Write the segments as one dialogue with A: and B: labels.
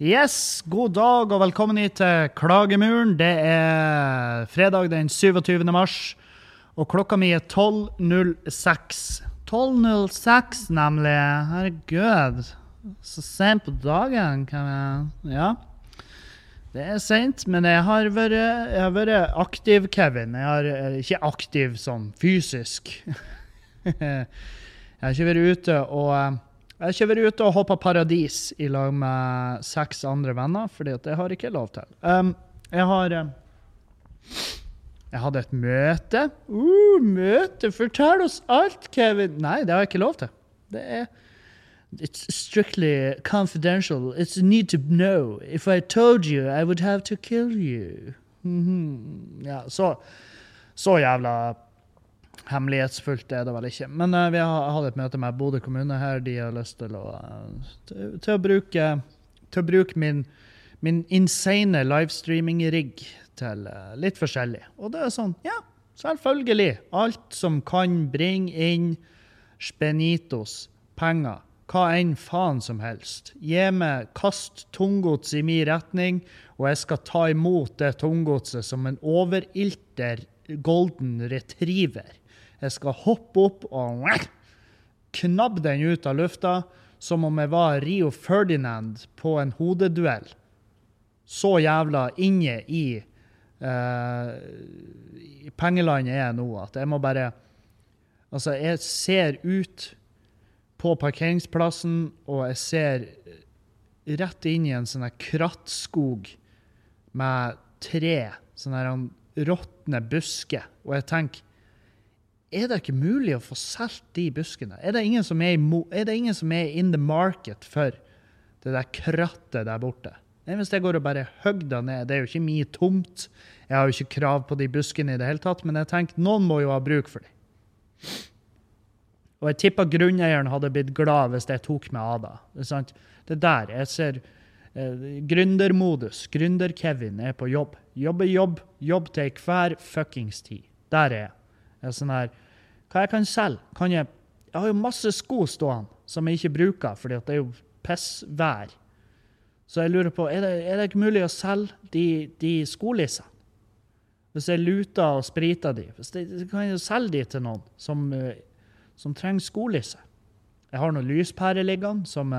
A: Yes, god dag og velkommen hit til Klagemuren. Det er fredag den 27. mars, og klokka mi er 12.06. 12.06, nemlig. Herregud. Så sent på dagen, kan jeg Ja. Det er seint, men jeg har, vært, jeg har vært aktiv, Kevin. Jeg har eh, ikke aktiv sånn fysisk. jeg har ikke vært ute og eh, jeg kjører ut og hopper paradis i lag med seks andre venner, fordi det har jeg ikke lov til. Um, jeg har um, Jeg hadde et møte. Uh, møte! Fortell oss alt, Kevin! Nei, det har jeg ikke lov til. Det er It's strictly confidential. It's a need to know. If I told you, I would have to kill you. Mm -hmm. Ja, så, så jævla hemmelighetsfullt er det vel ikke. Men uh, vi har hatt et møte med Bodø kommune her. De har lyst til å, uh, til, å bruke, til å bruke min, min insane livestreaming-rigg til uh, litt forskjellig. Og det er sånn, ja, selvfølgelig. Alt som kan bringe inn spenitos, penger hva enn faen som helst. Gi meg, kast tunggods i min retning, og jeg skal ta imot det tunggodset som en overilter golden retriever. Jeg skal hoppe opp og knabbe den ut av lufta som om jeg var Rio Ferdinand på en hodeduell. Så jævla inne i uh, pengelandet er jeg nå at jeg må bare Altså, jeg ser ut på parkeringsplassen, og jeg ser rett inn i en sånn krattskog med tre sånne råtne busker. Og jeg tenker Er det ikke mulig å få solgt de buskene? Er det, ingen som er, er det ingen som er in the market for det der krattet der borte? Nei, Hvis jeg går og bare hogger ned Det er jo ikke min tomt. Jeg har jo ikke krav på de buskene i det hele tatt, men jeg tenker noen må jo ha bruk for dem. Og jeg tipper grunneieren hadde blitt glad hvis jeg tok meg av det. Det er, sant? det er der jeg ser eh, gründermodus. Gründer-Kevin er på jobb. Jobbe jobb, jobb til hver fuckings tid. Der er jeg. jeg er sånn her, Hva jeg kan selge? Kan jeg, jeg har jo masse sko stående som jeg ikke bruker, fordi det er jo pissvær. Så jeg lurer på, er det, er det ikke mulig å selge de, de skolissene? Hvis jeg luter og spriter de, det, kan jeg jo selge de til noen som uh, som trenger skolisse. Jeg har noen lyspærer liggende som,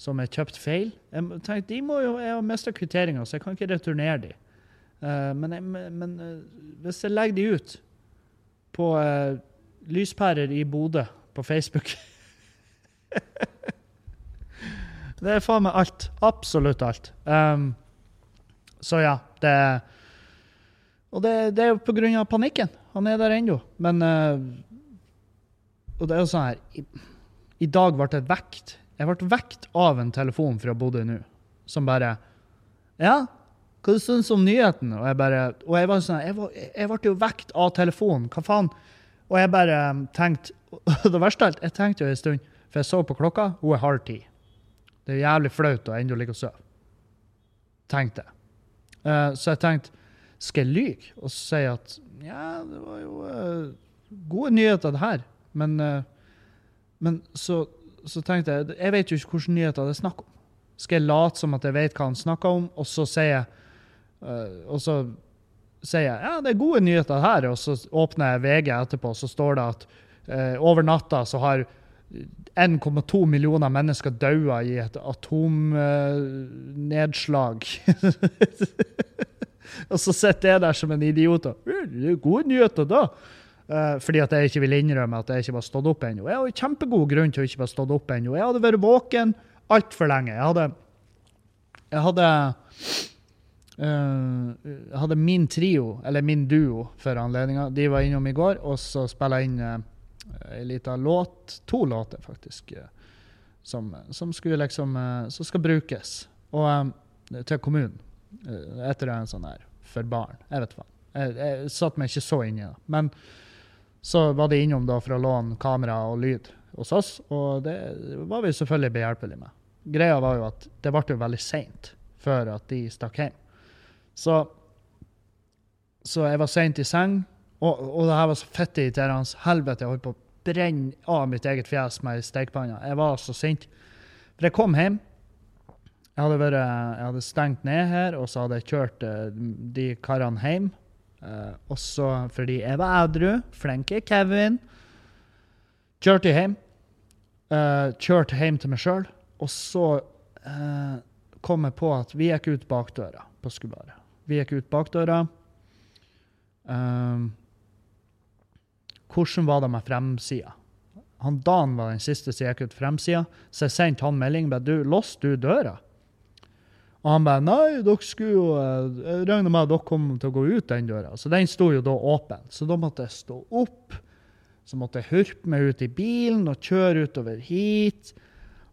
A: som, er kjøpt feil. Jeg tenkte, de må jo, jeg har mista kvitteringa, så jeg kan ikke returnere de. Uh, men, jeg, men uh, hvis jeg legger de ut på lyspærer i Bodø på Facebook Det er faen meg alt. Absolutt alt. Um, så ja, det Og det, det er jo på grunn av panikken. Han er der ennå. Men og det er jo sånn her i, I, dag ble jeg vekt. Jeg ble vekt av en telefon fra Bodø nå, som bare Ja, hva du om nyheten? Og jeg bare Og jeg var sånn Jeg, var, jeg ble jo vekt av telefonen. Hva faen? Og jeg bare tenkte Det verste av alt, jeg tenkte jo en stund, for jeg så på klokka, hun er halv ti. Det er jævlig flaut å ennå ligge og sove. Tenkte jeg. Uh, så jeg tenkte Skal jeg lyge og si at ja, det var jo uh, gode nyheter, det her? Men, uh, men så, så, tenkte jeg Jeg vet jo ikke hvilke nyheter det er snakk om. Skal jeg late som at jeg vet hva han snakker om, og så sier jeg Og så sier jeg ja, det er gode nyheter her, og så åpner jeg VG etterpå, så står det at eh, over natta så har 1,2 millioner mennesker daua i et atomnedslag. og så sitter jeg der som en idiot og Det er gode nyheter, da. Eh, fordi at jeg ikke vil innrømme at jeg ikke var stått opp ennå. Jeg har kjempegod grunn til å ikke være stått opp ennå. Jeg hadde vært våken altfor lenge. Jeg hadde Jeg hadde uh, hadde min trio, eller min duo, for anledninga. De var innom i går, og så spilla jeg inn uh, ei lita låt, to låter faktisk, uh, som, som, skulle liksom Som skal brukes. Og til kommunen. etter en sånn her for barn. Jeg vet hva. Jeg, jeg satte meg ikke så inn i det. Men så var de innom da for å låne kamera og lyd hos oss, og det var vi selvfølgelig behjelpelige med. Greia var jo at det ble jo veldig seint før at de stakk hjem. Så, så jeg var seint i seng, og, og det her var så fette irriterende. Helvete, jeg holdt på å brenne av mitt eget fjes med ei stekepanne. Jeg var så sint. For jeg kom hjem Jeg hadde, vært, jeg hadde stengt ned her, og så hadde jeg kjørt eh, de karene hjem. Eh, også fordi jeg var edru. Flinke Kevin. Kjørte hjem. Uh, kjørte hjem til meg sjøl. Og så uh, kom jeg på at vi gikk ut bakdøra på Skubaret. Vi gikk ut bakdøra. Um, hvordan var det med fremsida? Han Dan var den siste som gikk ut fremsida, så jeg sendte han melding bare, du, låste du døra? Og han bare nei, dere skulle jo eh, Jeg regner med at dere kom til å gå ut den døra. Så den sto jo da åpen. Så da måtte jeg stå opp. Så måtte jeg hurpe meg ut i bilen og kjøre utover hit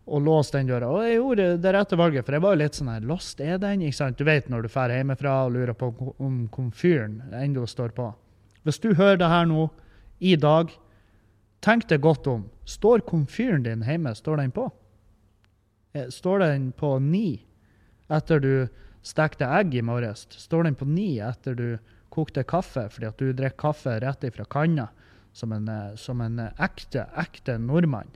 A: og låse den døra. Og jeg gjorde det rette valget, for jeg var jo litt sånn her Lost er den? ikke sant? Du vet når du drar hjemmefra og lurer på om komfyren ennå står på. Hvis du hører det her nå, i dag, tenk deg godt om. Står komfyren din hjemme? Står den på? Eh, står den på ni etter du stekte egg i morges? Står den på ni etter du kokte kaffe fordi at du drikker kaffe rett ifra kanna, som en, eh, som en ekte, ekte nordmann?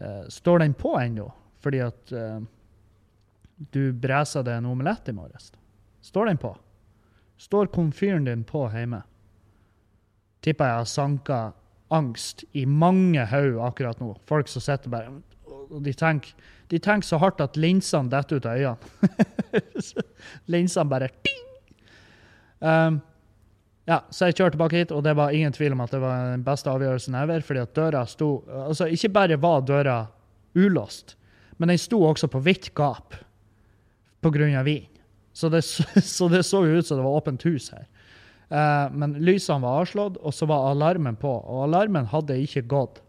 A: Uh, står den på ennå? Fordi at uh, du bresa deg en omelett i morges. Står den på? Står komfyren din på hjemme? Tipper jeg har sanka angst i mange haug akkurat nå. Folk som sitter bare og de tenker, de tenker så hardt at linsene detter ut av øynene. linsene bare ding! Um, ja, så jeg kjørte tilbake hit, og det var ingen tvil om at det var den beste avgjørelsen ever. fordi at døra sto Altså, ikke bare var døra ulåst, men den sto også på vidt gap pga. vin. Så det, så det, så jo ut som det var åpent hus her. Uh, men lysene var avslått, og så var alarmen på. Og alarmen hadde ikke gått.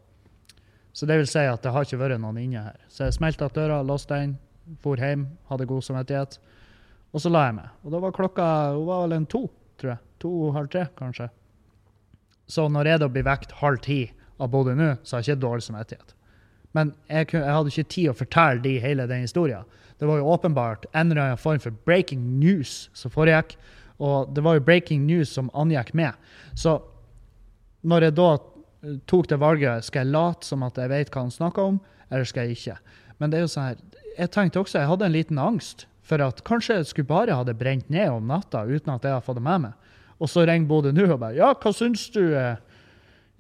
A: Så det vil si at det har ikke vært noen inne her. Så jeg smelta døra, låste den, for hjem, hadde god samvittighet. Og så la jeg meg. Og da var klokka hun var vel en to tror jeg. To-halv tre, kanskje. Så når jeg da blir vekt halv ti av Bodø nå, så har jeg ikke dårlig samvittighet. Men jeg, jeg, hadde ikke tid å fortelle de hele den historien. Det var jo åpenbart en eller annen form for breaking news som foregikk. Og det var jo breaking news som angikk meg. Så når jeg da tok det valget, skal jeg late som at jeg vet hva han snakker om, eller skal jeg ikke? Men det er jo sånn her, jeg tenkte også, jeg hadde en liten angst for at kanskje jeg skulle bare ha det brent ned om natta uten at jeg har fått det med meg. Og så ringer Bodø nå og bare Ja, hva syns du?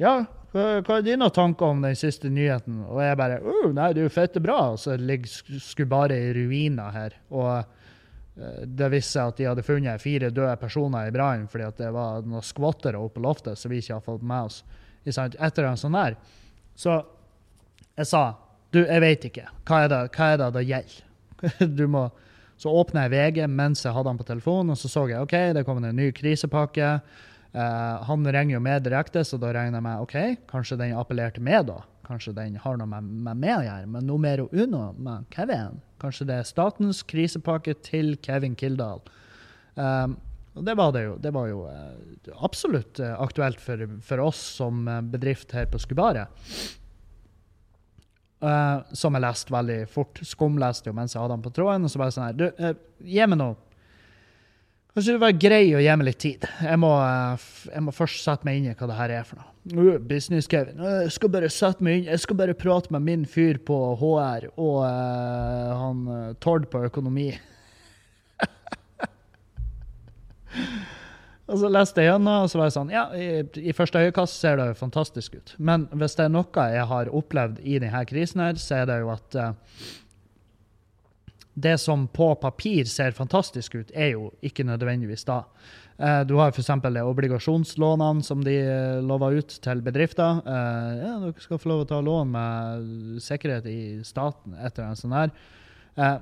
A: Ja, hva, er dine tanker om den siste nyheten? Og jeg bare uh, Nei, det er jo fette bra. Og så ligger Skubare i ruiner her. Og uh, det viste seg at de hadde funnet fire døde personer i brannen fordi at det var noen skvottere oppe på loftet som vi ikke har fått med oss. Etter en sånn her. Så jeg sa du, jeg vet ikke. Hva er det hva er det, det gjelder? du må så åpna jeg VG mens jeg hadde han på telefonen, og så så jeg OK, det kom en ny krisepakke. Uh, han ringer jo med direkte, så da regner jeg med OK, kanskje den appellerte med, da. Kanskje den har noe med, meg å gjøre. Men noe mer uno med Kevin. Kanskje det er statens krisepakke til Kevin Kildahl. Um, og det var det jo. Det var jo uh, absolutt uh, aktuelt for, for, oss som bedrift her på Skubaret. Uh, som jeg leste veldig fort. Skumleste jo mens jeg hadde den på tråden. Og så bare sånn her Du, uh, gi meg noe Kanskje det var grei å gi meg litt tid. Jeg må, uh, jeg må, først sette meg inn i hva det her er for noe. Business, Kevin. Jeg skal bare sette meg inn. Jeg skal bare prate med min fyr på HR og han Tord på økonomi. Og så leste jeg gjennom, og så var jeg sånn Ja, i, i første øyekast ser det jo fantastisk ut. Men hvis det er noe jeg har opplevd i denne krisen, her, så er det jo at uh, det som på papir ser fantastisk ut, er jo ikke nødvendigvis da. Uh, du har f.eks. obligasjonslånene som de lover ut til bedrifter. Ja, dere skal få lov å ta lån med sikkerhet i staten, etter en sånn her. Uh,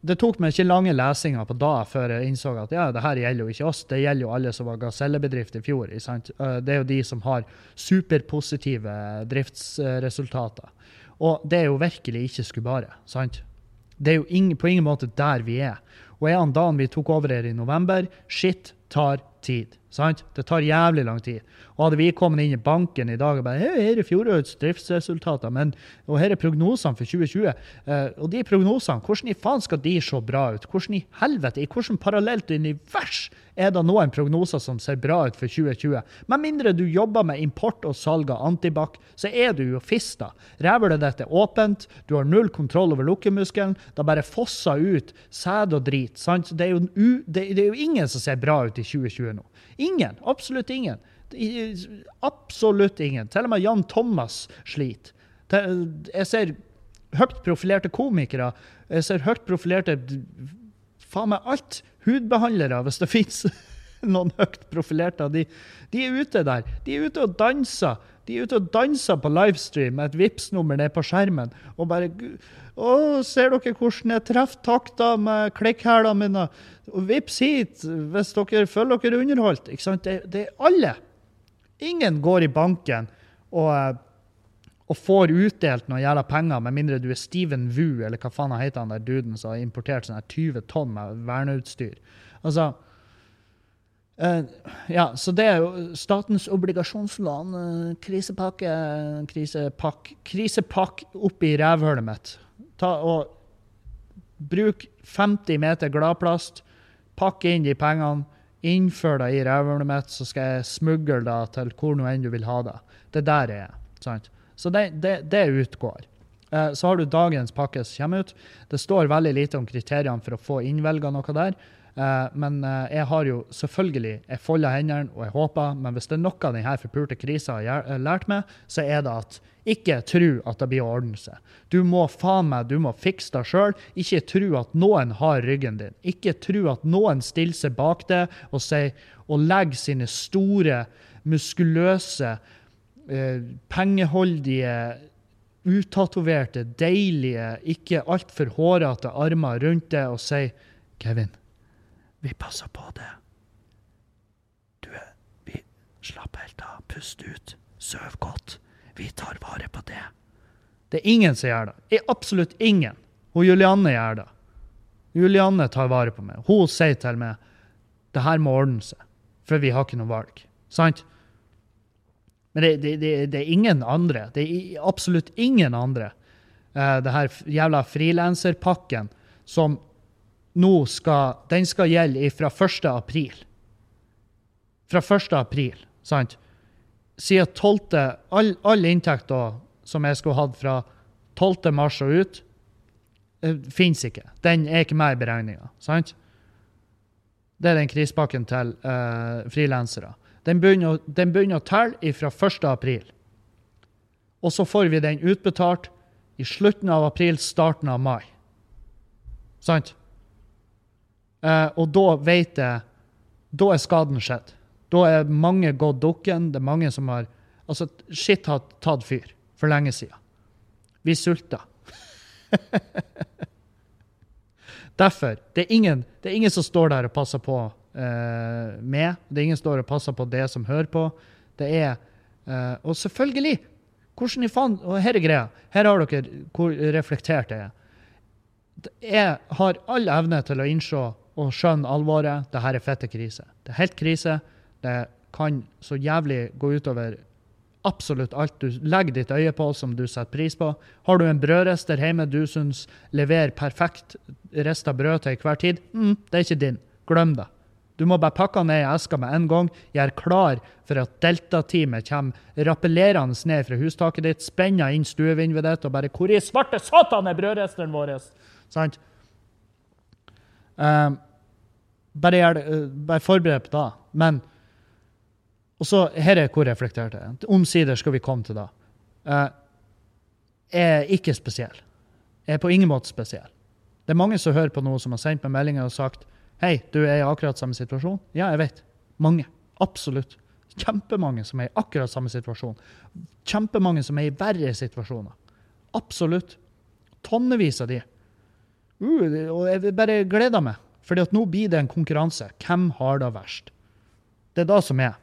A: det tok meg ikke lange lesinger på da før jeg innså at ja, det her gjelder jo ikke oss, det gjelder jo alle som var gasellebedrift i fjor. Eh, det er jo de som har superpositive driftsresultater. Og det er jo virkelig ikke Skubare. sant? Det er jo ingen, på ingen måte der vi er. Og er han dagen vi tok over her i november. Shit tar tid. Sant? Det tar jævlig lang tid. Og hadde vi kommet inn i banken i dag og bare hey, her er fjorårets driftsresultater, men, og her er prognosene for 2020. Uh, og de prognosene, hvordan i faen skal de se bra ut? Hvordan i helvete, i hvordan parallelt univers er det noen prognoser som ser bra ut for 2020? Med mindre du jobber med import og salg av antibac, så er du jo fista. Rævhølet ditt er åpent, du har null kontroll over lukkemuskelen, det bare fosser ut sæd og drit. sant? Det er, jo, det er jo ingen som ser bra ut i 2020 nå. Ingen. Absolutt ingen. Absolutt ingen. Til og med Jan Thomas sliter. Jeg ser høyt profilerte komikere. Jeg ser høyt profilerte faen meg alt. Hudbehandlere, hvis det fins noen høyt profilerte. De, de, er ute der. De er ute og danser. De er ute og danser på livestream med et Vipps-nummer nede på skjermen. Og bare Å, ser dere hvordan jeg treffer takta med klikkhælene mine? Vips hit hvis dere føler dere underholdt. Ikke sant? Det, det, er alle. Ingen går i banken og, eh, og får utdelt noen jævla penger, med mindre du er Steven Wu, eller hva faen heter han der duden som har importert sånne 20 tonn med verneutstyr. Altså, Uh, ja, så det er jo statens obligasjonslån, uh, krisepakke, krisepakk, krisepakk oppi rævhølet mitt. Ta og Bruk 50 meter gladplast, Pakk inn de pengene, innfør det i rævhølet mitt, så skal jeg smugle det til hvor nå enn du vil ha det. Det der er sant? Så det, det, det utgår. Eh, så har du dagens pakke som kommer ut. Det står veldig lite om kriteriene for å få innvelga noe der. Eh, men eh, jeg har jo selvfølgelig Jeg folder hendene og jeg håper, men hvis det er noe denne forpulte krisa har lært meg, så er det at ikke tro at det blir å ordne seg. Du må faen meg, du må fikse det sjøl. Ikke tro at noen har ryggen din. Ikke tro at noen stiller seg bak deg og, sier, og legger sine store, muskuløse, eh, pengeholdige utatoverte, deilige, ikke altfor hårete armer rundt deg og sier Kevin, vi passer på det. Du, vi Slapp helt av. Pust ut. Søv godt. Vi tar vare på det. Det er ingen som gjør det. Det absolutt ingen. Og Julianne gjør det. Julianne tar vare på meg. Hun sier til meg det her må ordne seg, for vi har ikke noe valg. Sant? Men det, det, det, det, er ingen andre. Det er absolutt ingen andre. Uh, det her jævla frilanserpakken som nå skal Den skal gjelde fra 1. april. Fra 1. april, sant? Siden 12. All, all inntekt da, som jeg skulle hatt fra 12. mars og ut, uh, fins ikke. Den er ikke med i beregninga, sant? Det er den krisepakken til uh, frilansere. Den begynner, den å telle fra 1. april. Og så får vi den utbetalt i slutten av april, starten av mai. Sant? Eh, og da vet jeg Da er skaden skjedd. Da er mange gått dukken. Det er mange som har Altså, shit har tatt fyr for lenge siden. Vi sulter. Derfor. Det er, ingen, det er ingen som står der og passer på uh, med. Det er ingen som står og passer på det som hører på. Det er uh, Og selvfølgelig! Hvordan i faen Og her er greia. Her har dere hvor reflektert jeg er. Jeg har all evne til å innse og skjønne alvoret. her er fette krise. Det er helt krise. Det kan så jævlig gå utover absolutt alt du legger ditt øye på som du setter pris på. Har du en brødrester hjemme du syns leverer perfekt rista brød til enhver tid, mm, det er ikke din. Glem det. Du må bare pakke ned i eska med en gang. gjøre klar for at Delta-teamet kommer rappellerende ned fra hustaket ditt, spenner inn stuevinduet ditt og bare 'Hvor i svarte satan er brødresteren vår?' Sant? Uh, bare, gjør uh, bare forbered på det. Men Og så, her er hvor reflektert jeg er. Omsider skal vi komme til det. Uh, er ikke spesiell. Jeg er på ingen måte spesiell. Det er mange som hører på noe som har sendt meg meldinger og sagt Hei, du er i akkurat samme situasjon. Ja, jeg vet. Mange. Absolutt. Kjempemange som er i akkurat samme situasjon. Kjempemange som er i verre situasjoner. Absolutt. Tonnevis av de. Uh, og jeg bare gleder meg. Fordi at nå blir det en konkurranse. Hvem har det verst? Det er det som er.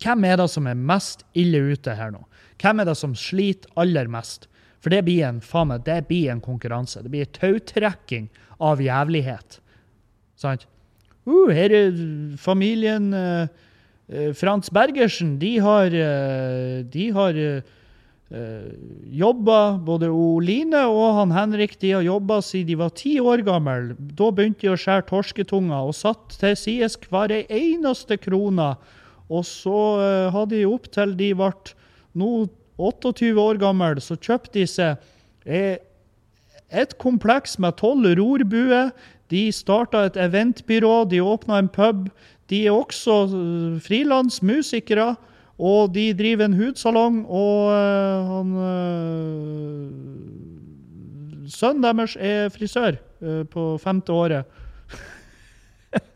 A: Hvem er det som er mest ille ute her nå? Hvem er det som sliter aller mest? For det blir en, faen meg, det blir en konkurranse. Det blir tautrekking av jævlighet. Sant? uh, her er familien uh, Frans Bergersen. De har, uh, de har jobba, både Line og han Henrik de har jobba siden de var ti år gamle. Da begynte de å skjære torsketunga og satt til side hver eneste krone. Og så hadde de opp til de ble nå 28 år gamle, så kjøpte de seg et kompleks med tolv rorbuer. De starta et eventbyrå, de åpna en pub. De er også uh, frilansmusikere. Og de driver en hudsalong, og uh, han uh, Sønnen deres er frisør uh, på femte året.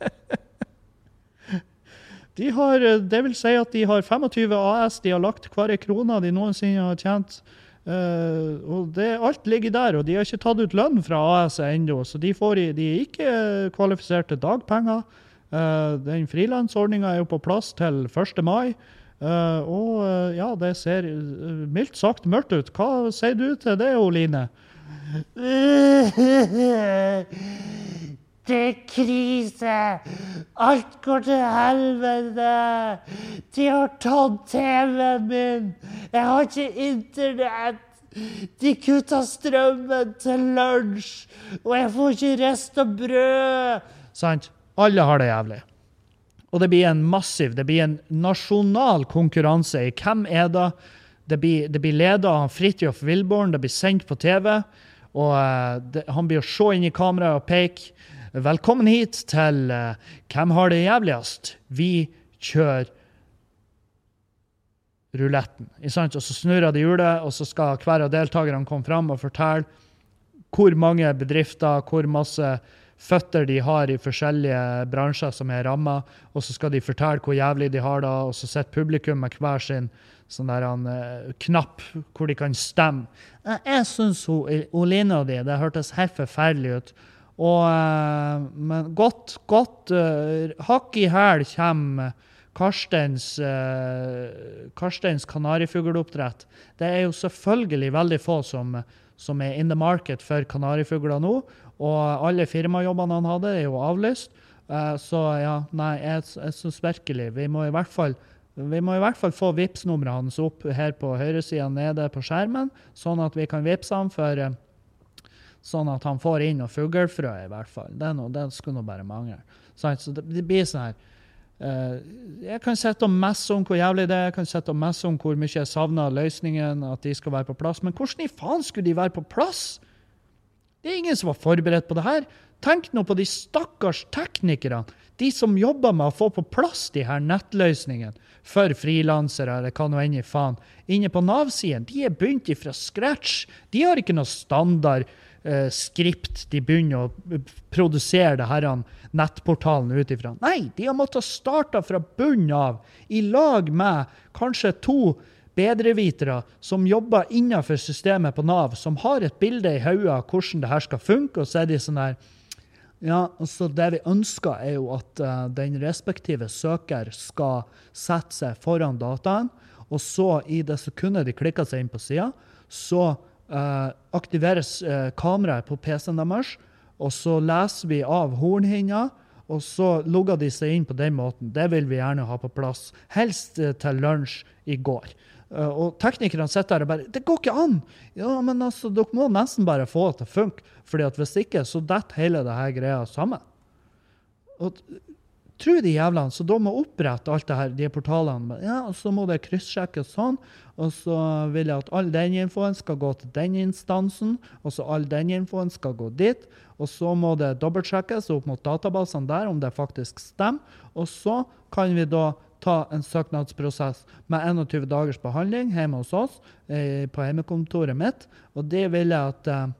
A: de har, det vil si at de har 25 AS de har lagt hver krone de noensinne har tjent. Uh, og det, Alt ligger der, og de har ikke tatt ut lønn fra AS ennå. Så de, får, de, er ikke kvalifisert til dagpenger. Uh, den frilansordninga er jo på plass til 1. mai. Uh, og ja, det ser mildt sagt mørkt ut. Hva sier du til det, Oline?
B: Det er krise. Alt går til helvete. De har tatt TV-en min. Jeg har ikke internett. De kutta strømmen til lunsj, og jeg får ikke rista brød.
A: Sant? Alle har det jævlig. Og det blir en massiv, det blir en nasjonal konkurranse i hvem er det. Det blir, det blir leda av Fridtjof Wilborn, det blir sendt på TV. Og uh, det, han blir å se inn i kameraet og peke. Velkommen hit til uh, Hvem har det jævligst? Vi kjører ruletten. Og så snurrer de hjulet, og så skal hver av deltakerne komme fram og fortelle hvor mange bedrifter, hvor masse føtter de har i forskjellige bransjer som er ramma, og så skal de fortelle hvor jævlig de har det, og så sitter publikum med hver sin sånn der han, uh, knapp hvor de kan stemme. Jeg, syns Oline og de, det hørtes helt forferdelig ut. Og, uh, men godt, godt uh, Hakk i hæl kommer Karstens, Karstens kanarifugloppdrett. Det er jo selvfølgelig veldig få som, som er in the market for kanarifugler nå. Og alle firmajobbene han hadde, er jo avlyst. Så ja, nei, jeg, jeg syns virkelig vi må i hvert fall vi må i hvert fall få Vipps-nummeret hans opp her på høyresida nede på skjermen, sånn at vi kan vippse ham for Sånn at han får inn noe fuglefrø, i hvert fall. Det, noe, det skulle nå bare mangle. Så det, blir sånn her uh, Jeg kan sitte og messe om hvor jævlig det er, jeg kan sitte og messe om hvor mye jeg savner løsningen, at de skal være på plass. Men hvordan i faen skulle de være på plass? Det er ingen som var forberedt på det her. Tenk nå på de stakkars teknikerne. De som jobber med å få på plass de her nettløsningene for frilansere, eller hva nå enn i faen. Inne på Nav-siden. De er begynt fra scratch. De har ikke noe standard eh, skript de begynner å produsere det her nettportalen ut ifra. Nei, de har måttet starte fra bunnen av, i lag med kanskje to bedrevitere som jobber innenfor systemet på Nav, som har et bilde i hodet av hvordan det her skal funke, og så er de sånn her ja, altså Det vi ønsker, er jo at uh, den respektive søker skal sette seg foran dataen, og så, i det sekundet de klikker seg inn på sida, så uh, aktiveres uh, kameraet på PC-en deres, og så leser vi av hornhinna, og så logger de seg inn på den måten. Det vil vi gjerne ha på plass. Helst til lunsj i går. Uh, og teknikerne sitter der og bare 'Det går ikke an!' Ja, men altså, dere må nesten bare få det til å funke. fordi at hvis ikke, så detter hele det her greia sammen. Og tro de jævlene så da må opprette alt det her, de portalene. Ja, og så må det kryssjekkes sånn. Og så vil jeg at all den infoen skal gå til den instansen, og så all den infoen skal gå dit. Og så må det dobbeltsjekkes opp mot databasene der om det faktisk stemmer. Og så kan vi da ta en søknadsprosess med 21 dagers behandling hjemme hos oss eh, på hjemmekontoret mitt. Og det vil jeg at eh,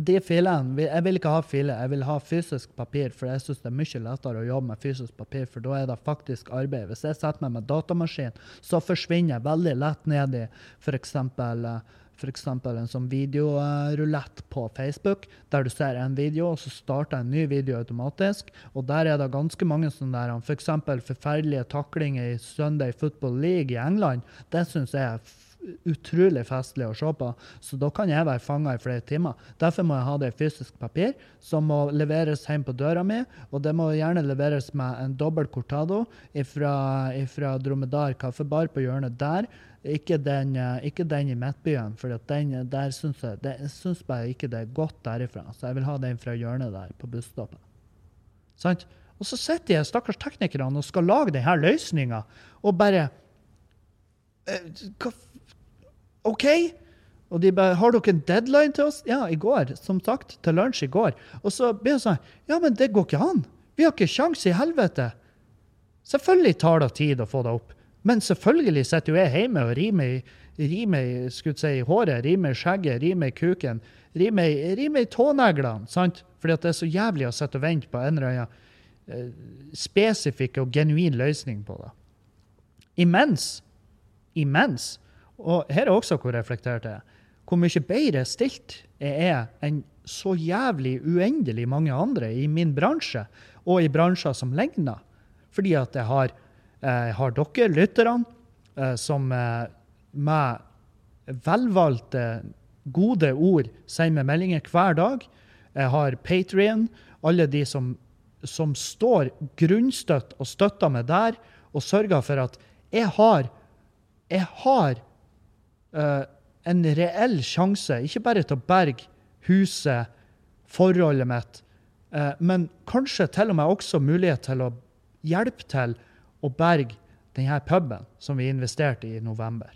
A: de filene Jeg vil ikke ha filer, jeg vil ha fysisk papir. For jeg syns det er mye lettere å jobbe med fysisk papir, for da er det faktisk arbeid. Hvis jeg setter meg med datamaskin, så forsvinner jeg veldig lett ned i f.eks. Eh, f.eks. en sånn videorulett på Facebook, der du ser en video, og så starter en ny video automatisk. Og der er det ganske mange sånne der, f.eks. For forferdelige taklinger i Sunday Football League i England. Det syns jeg er utrolig festlig å se på. Så da kan jeg være fanga i flere timer. Derfor må jeg ha det i fysisk papir, som må leveres hjem på døra mi. Og det må gjerne leveres med en dobbel cortado fra Dromedar kaffebar på hjørnet der. Ikke den, eh, ikke den i Midtbyen, for den, der syns jeg, det, jeg synes bare ikke det er godt derifra. Så jeg vil ha den fra hjørnet der, på busstoppet. Sant? Og så sitter de stakkars teknikerne og skal lage denne løsninga, og bare eh, OK? Og de bare 'Har dere en deadline til oss?' Ja, i går. Som sagt, til lunsj i går. Og så blir det sånn 'Ja, men det går ikke an. Vi har ikke sjans i helvete.' Selvfølgelig tar det tid å få det opp. Men selvfølgelig sitter jo jeg hjemme og rimer i si, håret, rimer i skjegget, rimer i kuken, rimer i tåneglene. sant? Fordi at det er så jævlig å sitte og vente på en eller annen eh, spesifikk og genuin løsning på det. Imens, imens, og her er også hvor reflektert jeg er, hvor mye bedre stilt jeg er enn så jævlig uendelig mange andre i min bransje, og i bransjer som ligner. Fordi at jeg har jeg har dere lytterne, eh, som eh, med velvalgte, gode ord sender meg meldinger hver dag. Jeg har Patrion, alle de som, som står grunnstøtt og støtter meg der, og sørger for at jeg har, jeg har uh, en reell sjanse, ikke bare til å berge huset, forholdet mitt, uh, men kanskje til og med også mulighet til å hjelpe til å berge denne puben som vi investerte i i november.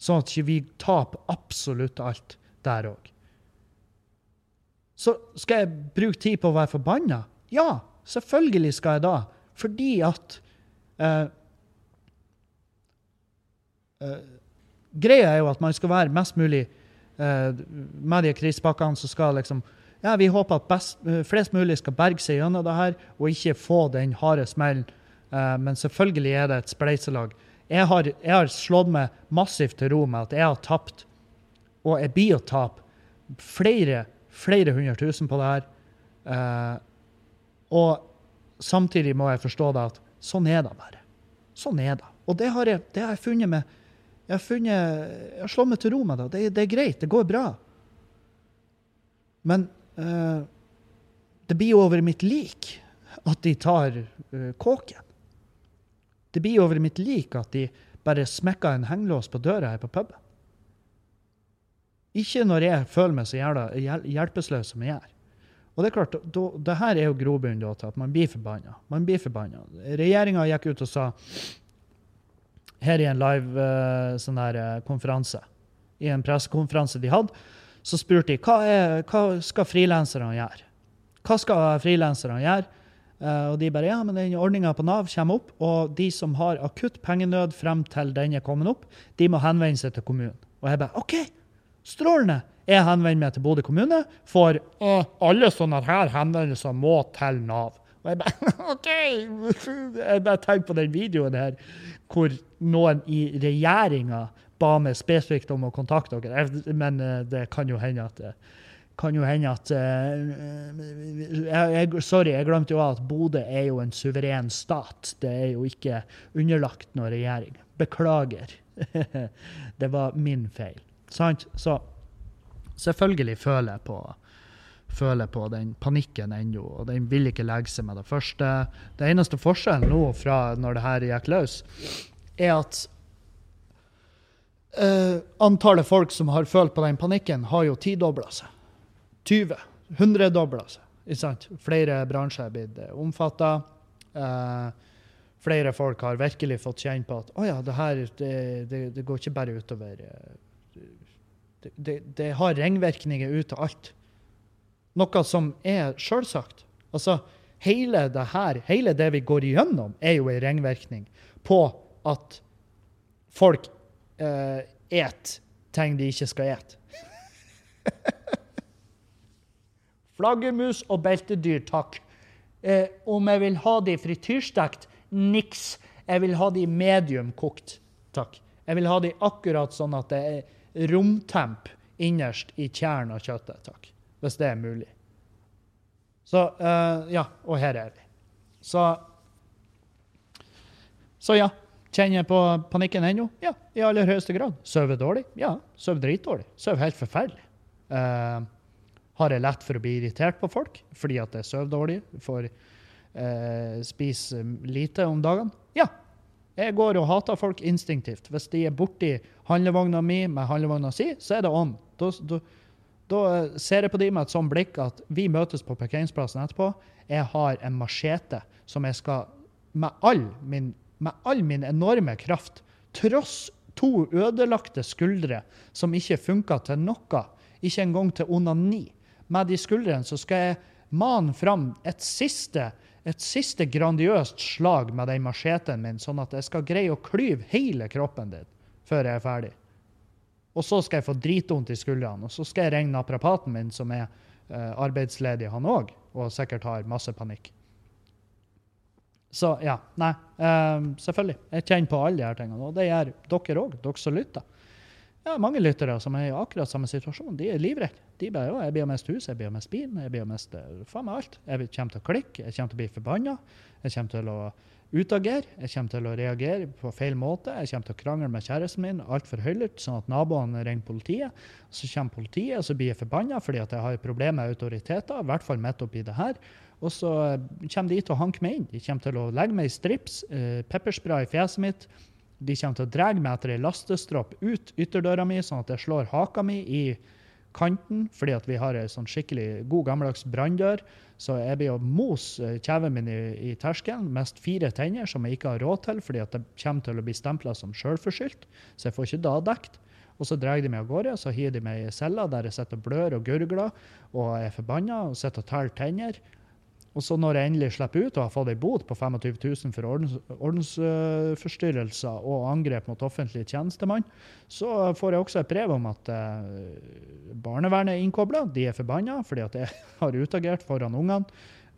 A: Sånn at ikke vi taper absolutt alt der òg. Så skal jeg bruke tid på å være forbanna? Ja, selvfølgelig skal jeg da. Fordi at uh, uh, Greia er jo at man skal være mest mulig uh, Med de krisepakkene som skal liksom ja, Vi håper at best, flest mulig skal berge seg gjennom det her og ikke få den harde smellen Uh, men selvfølgelig er det et spleiselag. Jeg har, jeg har, slått meg massivt til ro med at jeg har tapt, og jeg blir å tape, flere, flere hundre tusen på det her. Uh, og samtidig må jeg forstå det at sånn er det bare. Sånn er det. Og det har jeg, det har jeg funnet med jeg har, funnet, jeg har slått meg til ro med det. det. Det, er greit. Det går bra. Men uh, det blir jo over mitt lik at de tar uh, kåken. Det blir over mitt lik at de bare smekker en hengelås på døra her på puben. Ikke når jeg føler meg så jævla hjelpeløs som jeg er. Og det er klart, da, det her er jo grobunnen til at man blir forbanna. Man blir forbanna. Regjeringa gikk ut og sa her i en live uh, sånn her, uh, konferanse, i en pressekonferanse de hadde, så spurte de hva, er, hva skal frilanserne gjøre. Hva skal frilanserne gjøre? Uh, og de bare ja, men den ordninga på Nav kommer opp, og de som har akutt pengenød frem til den er kommet opp, de må henvende seg til kommunen. Og jeg bare OK, strålende. Jeg henvender meg til Bodø kommune, for alle sånne her henvendelser må til Nav. Og jeg bare OK! Jeg bare tenker på den videoen her hvor noen i regjeringa ba meg spesifikt om å kontakte dere. Men uh, det kan jo hende at kan jo hende at uh, jeg, Sorry, jeg glemte jo at Bodø er jo en suveren stat. Det er jo ikke underlagt noen regjering. Beklager. det var min feil. Sant? Så selvfølgelig føler jeg på føler på den panikken ennå, og den vil ikke legge seg med det første. Det eneste forskjellen nå fra når det her gikk løs, er at uh, antallet folk som har følt på den panikken, har jo tidobla seg. 20. 100-dobla seg. Ikke sant? Flere bransjer er blitt eh, omfatta. Uh, flere folk har virkelig fått kjenne på at oh ja, det her det, det, det, går ikke bare utover det, det, det, har ringvirkninger ut til alt. Noe som er sjølsagt. Altså, hele det her, hele det vi går igjennom, er jo en ringvirkning på at folk uh, et ting de ikke skal et. Flaggermus og beltedyr, takk. Eh, om jeg vil ha de frityrstekt? Niks. Jeg vil ha de medium kokt. Takk. Jeg vil ha de akkurat sånn at det er romtemp innerst i kjernen av kjøttet. Takk. Hvis det er mulig. Så uh, Ja, og her er vi. Så Så ja. Kjenner jeg på panikken ennå? Ja, i aller høyeste grad. Sover dårlig? Ja, sover dritdårlig. Sover helt forferdelig. Uh, har jeg lett for å bli irritert på folk fordi at jeg sover dårlig? For uh, spise lite om dagene? Ja. Jeg går og hater folk instinktivt. Hvis de er borti handlevogna mi med handlevogna si, så er det on. Da, da, da ser jeg på de med et sånt blikk at vi møtes på parkeringsplassen etterpå. Jeg har en machete som jeg skal med all min, med all min enorme kraft, tross to ødelagte skuldre som ikke funka til noe, ikke engang til onani, med de skuldrene så skal jeg mane fram et siste, et siste grandiøst slag med den macheten min, sånn at jeg skal greie å klyve hele kroppen din før jeg er ferdig. Og så skal jeg få dritvondt i skuldrene, og så skal jeg ringe naprapaten min, som er uh, arbeidsledig, han òg, og sikkert har masse panikk. Så ja, nei. Um, selvfølgelig. Jeg kjenner på alle de her tingene. Og det gjør dere òg, dere som lytter. Ja, mange lyttere som er i akkurat samme situasjon. De er livredde. De bare, ja, jeg blir å miste hus, jeg blir å miste bil, jeg blir å miste faen meg alt. Jeg kommer til å klikke, jeg kommer til å bli forbanna. Jeg kommer til å utagere, jeg kommer til å reagere på feil måte. Jeg kommer til å krangle med kjæresten min altfor høylytt, sånn at naboene ringer politiet. Så kommer politiet, og så blir jeg forbanna fordi at jeg har problemer med autoriteter, i hvert fall midt oppi det her. Og så kommer de til å hanke meg inn. De kommer til å legge meg i strips, eh, pepperspray i fjeset mitt. De kommer til å dra meg etter ei lastestropp ut ytterdøra mi, sånn at jeg slår haka mi i kanten, fordi at vi har ei sånn skikkelig god, gammeldags branndør. Så jeg blir å mose kjeven min i, i terskelen, mest fire tenner som jeg ikke har råd til, fordi at det kommer til å bli stempla som sjølforskyldt, så jeg får ikke da dekt. Og så drar de meg av gårde, så hiver de meg i cella der jeg sitter og blør og gurgler og er forbanna og sitter og teller tenner. Og så når jeg endelig slipper ut og har fått ei bot på 25 000 for ordens, ordensforstyrrelser og angrep mot offentlig tjenestemann, så får jeg også et brev om at eh, barnevernet er innkobla. De er forbanna fordi at jeg har utagert foran ungene.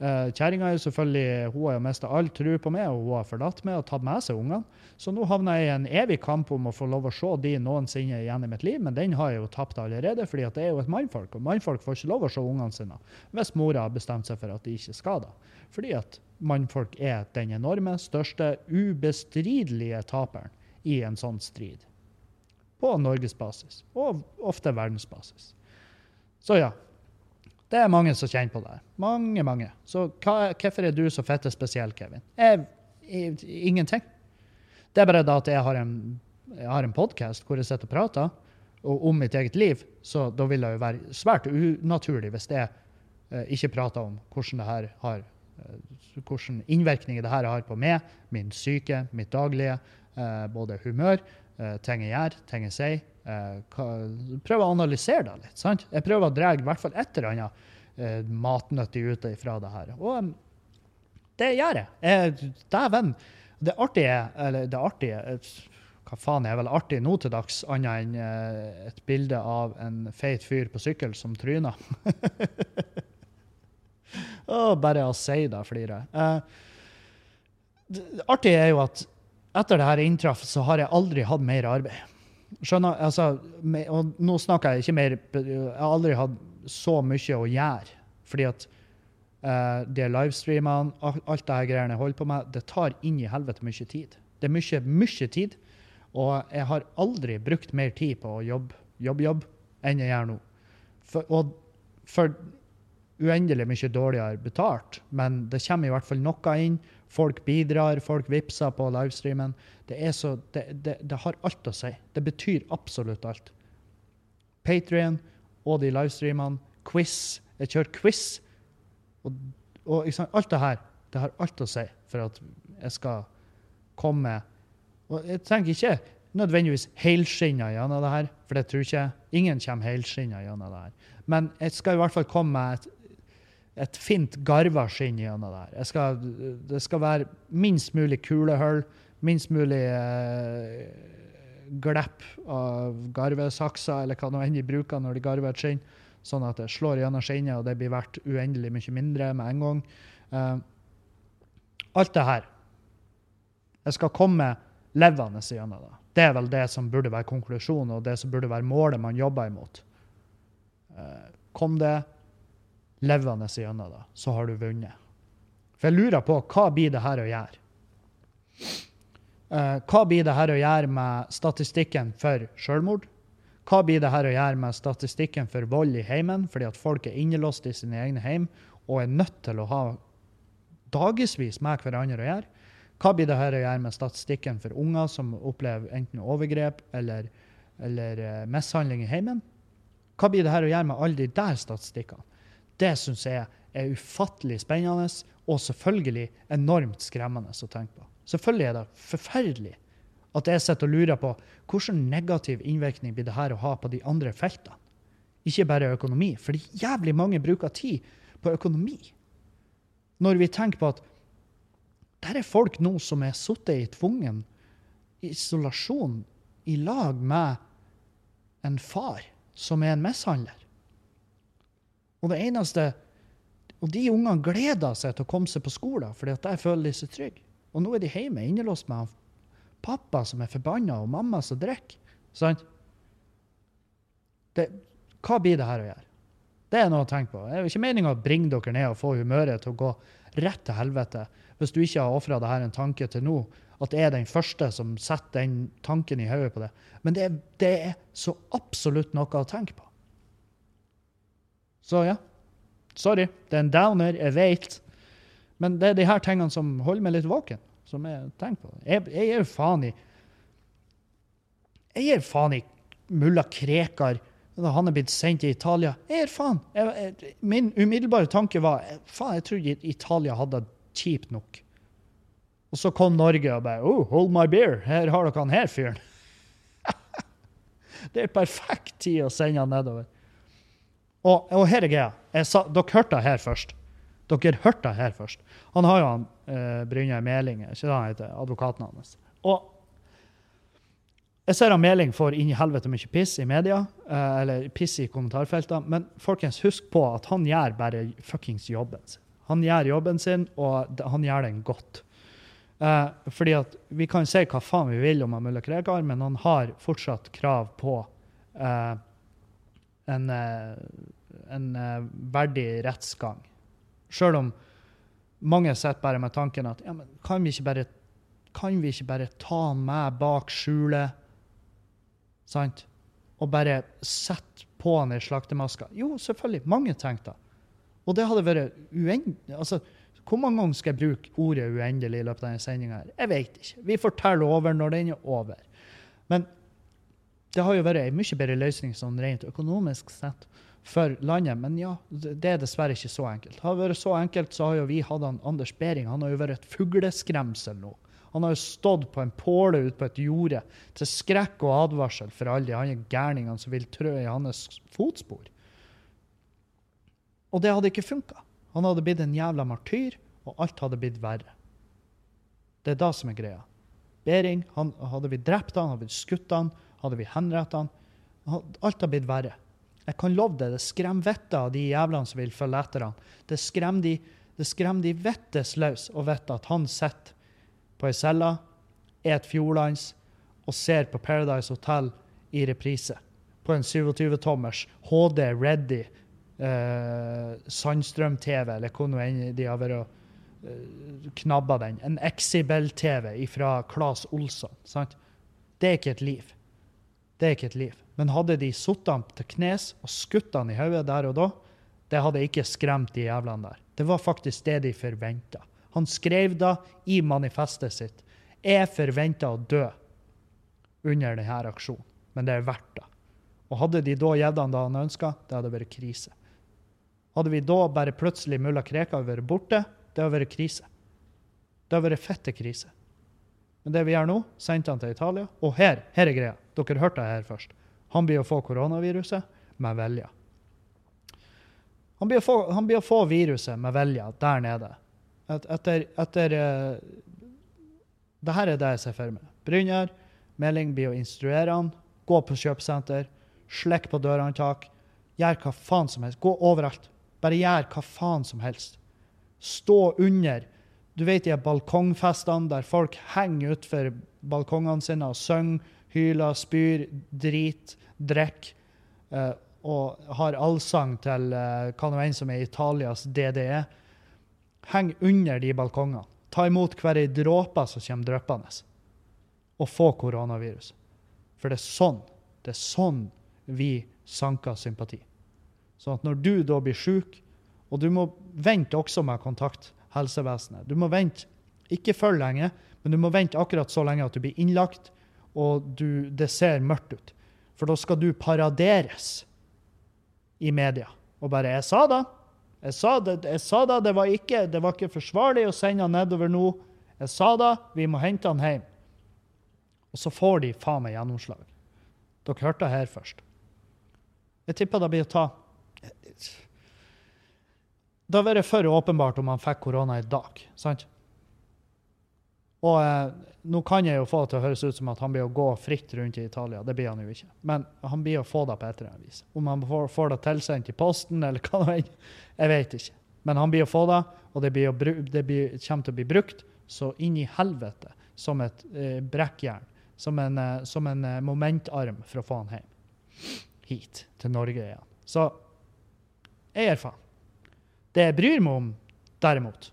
A: Uh, Kjerringa er selvfølgelig, hun har jo mista all tro på meg, og hun har forlatt meg og tatt med seg ungene. Så nå havner jeg i en evig kamp om å få lov å se de noensinne igjen i mitt liv, men den har jeg jo tapt allerede, fordi det er jo et mannfolk, og mannfolk får ikke lov å se ungene sine hvis mora har bestemt seg for at de ikke skal det. Fordi at mannfolk er den enorme, største, ubestridelige taperen i en sånn strid. På norgesbasis, og ofte verdensbasis. Så ja, det er mange som kjenner på det. Mange, mange. Så hva, hvorfor er du så fette spesiell, Kevin? Jeg, jeg, ingenting. Det er bare da at jeg har en, jeg en podkast hvor jeg sitter og prater og om mitt eget liv, så da vil det jo være svært unaturlig hvis jeg eh, ikke prater om hvordan det her har eh, hvilken innvirkning det her har på meg, min syke, mitt daglige, både humør, eh, ting jeg gjør, ting jeg sier, eh, prøve å analysere det litt. sant? Jeg prøver å dra i hvert fall et eller annet eh, matnyttig ut fra det her. Og det gjør jeg. Dæven. Det artige, eller det artige Hva faen er vel artig nå til dags, annet enn eh, et bilde av en feit fyr på sykkel som tryner? oh, bare å si det flirer jeg. Eh, det artige er jo at etter det her inntraff, så har jeg aldri hatt mer arbeid. Skjønner, altså, og nå snakker jeg ikke mer Jeg har aldri hatt så mye å gjøre. Fordi at uh, de livestreamene, alt det her greiene jeg holder på med, det tar inn i helvete mye tid. Det er mye, mye tid. Og jeg har aldri brukt mer tid på å jobbe jobbe, jobbe enn jeg gjør nå. For, og for uendelig mye dårligere betalt, men det kommer i hvert fall noe inn. Folk bidrar, folk vippser på livestreamen. Det, så, det, det, det, har alt å si. Det betyr absolutt alt. Patrion og de livestreamene, quiz. Jeg kjører quiz. Og, og alt det her det har alt å si for at jeg skal komme Og jeg tenker ikke nødvendigvis helskinna gjennom det her, for det tror ikke. Ingen kommer helskinna gjennom det her. Men jeg skal i hvert fall komme med et et fint garva skinn gjennom der. Skal, det skal være minst mulig kulehull, minst mulig eh, glepp av garvesakser, eller hva nå enn de bruker når de garver et skinn, sånn at det slår gjennom skinnet, og det blir verdt uendelig mye mindre med en gang. Eh, alt det her. Jeg skal komme levende gjennom det. Det er vel det som burde være konklusjonen, og det som burde være målet man jobber imot. Eh, kom det levende gjennom det, så har du vunnet. For jeg lurer på hva blir det her å gjøre? Eh, hva blir det her å gjøre med statistikken for selvmord? Hva blir det her å gjøre med statistikken for vold i heimen, fordi at folk er innelåst i sine egne heim og er nødt til å ha dagevis med hverandre å gjøre? Hva blir det her å gjøre med statistikken for unger som opplever enten overgrep eller, eller eh, mishandling i heimen? Hva blir det her å gjøre med alle de der statistikkene? Det syns jeg er ufattelig spennende og selvfølgelig enormt skremmende å tenke på. Selvfølgelig er det forferdelig at jeg sitter og lurer på hvilken negativ innvirkning blir det her å ha på de andre feltene. Ikke bare økonomi, for jævlig mange bruker tid på økonomi. Når vi tenker på at der er folk nå som er sittet i tvungen isolasjon i lag med en far som er en mishandler. Og det eneste Og de ungene gleder seg til å komme seg på skolen, at der føler de seg trygge. Og nå er de hjemme innelåst med pappa som er forbanna, og mamma som drikker. Sant? Det, hva blir det her å gjøre? Det er noe å tenke på. Det er jo ikke meninga å bringe dere ned og få humøret til å gå rett til helvete hvis du ikke har ofra det her en tanke til nå, at det er den første som setter den tanken i hodet på det. Men det det er så absolutt noe å tenke på. Så ja. Sorry. Det er en downer, jeg vet. Men det er de her tingene som holder meg litt våken. som Jeg tenker på. Jeg, jeg gir faen i Jeg gir faen i mulla Krekar han er blitt sendt til Italia. Jeg gir faen. Jeg, jeg, min umiddelbare tanke var faen, jeg trodde Italia hadde det kjipt nok. Og så kom Norge og bare oh, hold my beer. Her har dere han her fyren. det er perfekt tid å sende han nedover. Og, og her er greia. Dere hørte det her først. Dere hørte det her først. Han har jo han eh, Brynjar Meling, ikke det han heter, advokaten hans. Og jeg ser han Meling får inn i helvete mye piss i media, eh, eller piss i kommentarfeltene, men folkens, husk på at han gjør bare fuckings jobben sin. Han gjør jobben sin, og han gjør den godt. Eh, fordi at Vi kan si hva faen vi vil om mulla Krekar, men han har fortsatt krav på eh, en, eh, en eh, verdig rettsgang. Sjøl om mange sitter bare med tanken at ja, kan vi ikke bare, kan vi ikke bare ta meg bak skjulet? Sant? Og bare sette på han ei slaktemaske? Jo, selvfølgelig. Mange tenkte det. Og det hadde vært uendelig altså, Hvor mange ganger skal jeg bruke ordet uendelig i løpet av denne sendinga? Jeg vet ikke. Vi forteller over når den er over. Men det har jo vært en mye bedre løsning sånn rent økonomisk sett for landet. Men ja, det er dessverre ikke så enkelt. Har det vært så enkelt, så har jo vi hatt Anders Behring. Han har jo vært et fugleskremsel nå. Han har jo stått på en påle ute på et jorde til skrekk og advarsel for alle de andre gærningene som vil trø i hans fotspor. Og det hadde ikke funka. Han hadde blitt en jævla martyr, og alt hadde blitt verre. Det er det som er greia. Behring, han, hadde vi drept han, hadde vi skutt han, hadde vi henrettet han, alt har blitt verre. Jeg kan love deg, det skremmer vettet av de jævlene som vil følge etter han. Det skremmer de, det skremmer de vettes løs å vite at han sitter på ei celle, et fjordlands og ser på Paradise Hotel i reprise. På en 27-tommers HD Ready eh, Sandstrøm-TV, eller hvor nå enn de har vært og eh, knabba den. En Exibel-TV fra Claes Olsson. Sant? Det er ikke et liv. Det er ikke et liv. Men hadde de satt ham til knes og skutt ham i hodet der og da, det hadde ikke skremt de jævlene der. Det var faktisk det de forventa. Han skrev da i manifestet sitt jeg forventa å dø under denne aksjonen, men det er verdt det. Og hadde de da gitt han det han ønska, det hadde vært krise. Hadde vi da bare plutselig mulla Krekar vært borte, det hadde vært krise. Det hadde vært fette krise. Men det vi gjør nå, sendte han til Italia. Og her, her er greia. Dere hørte det her først. Han blir å få koronaviruset med vilje. Han blir, å få, viruset med vilje der nede. Et, etter, etter uh, det her er det jeg ser for meg. Brynjar Meling blir å instruere han. Gå på kjøpesenter. Slekk på dørhåndtak. Gjør hva faen som helst. Gå overalt. Bare gjør hva faen som helst. Stå under du vet de balkongfestene der folk henger utfor balkongene sine og synger, hyler, spyr, drit, drikker. Uh, og har allsang til uh, hva nå enn som er Italias DDE. Heng under de balkongene. Ta imot hver ei dråpe som kommer dryppende. Og få koronavirus. For det er sånn, det er sånn vi sanker sympati. Sånn at når du da blir syk, og du må vente også med å kontakte helsevesenet Du må vente ikke for lenge, men du må vente akkurat så lenge at du blir innlagt, og du, det ser mørkt ut. For da skal du paraderes i media. Og bare 'Jeg sa da'. Jeg sa det, jeg sa da, det, var ikke, det var ikke forsvarlig å sende han nedover nå. Jeg sa da, vi må hente han hjem. Og så får de faen meg gjennomslag. Dere hørte det her først. Jeg tipper det blir å ta Det hadde vært for åpenbart om han fikk korona i dag. sant? Og eh, nå kan jeg jo få det til å høres ut som at han blir å gå fritt rundt i Italia. Det blir han jo ikke. Men han blir å få det på et eller annet vis. Om han får, får det tilsendt i posten eller hva det er, jeg vet ikke. Men han blir å få det, og det, å, det blir, kommer til å bli brukt så inn i helvete som et eh, brekkjern. Som en, eh, som en eh, momentarm for å få han hjem. Hit til Norge igjen. Så jeg gir faen. Det jeg bryr meg om, derimot,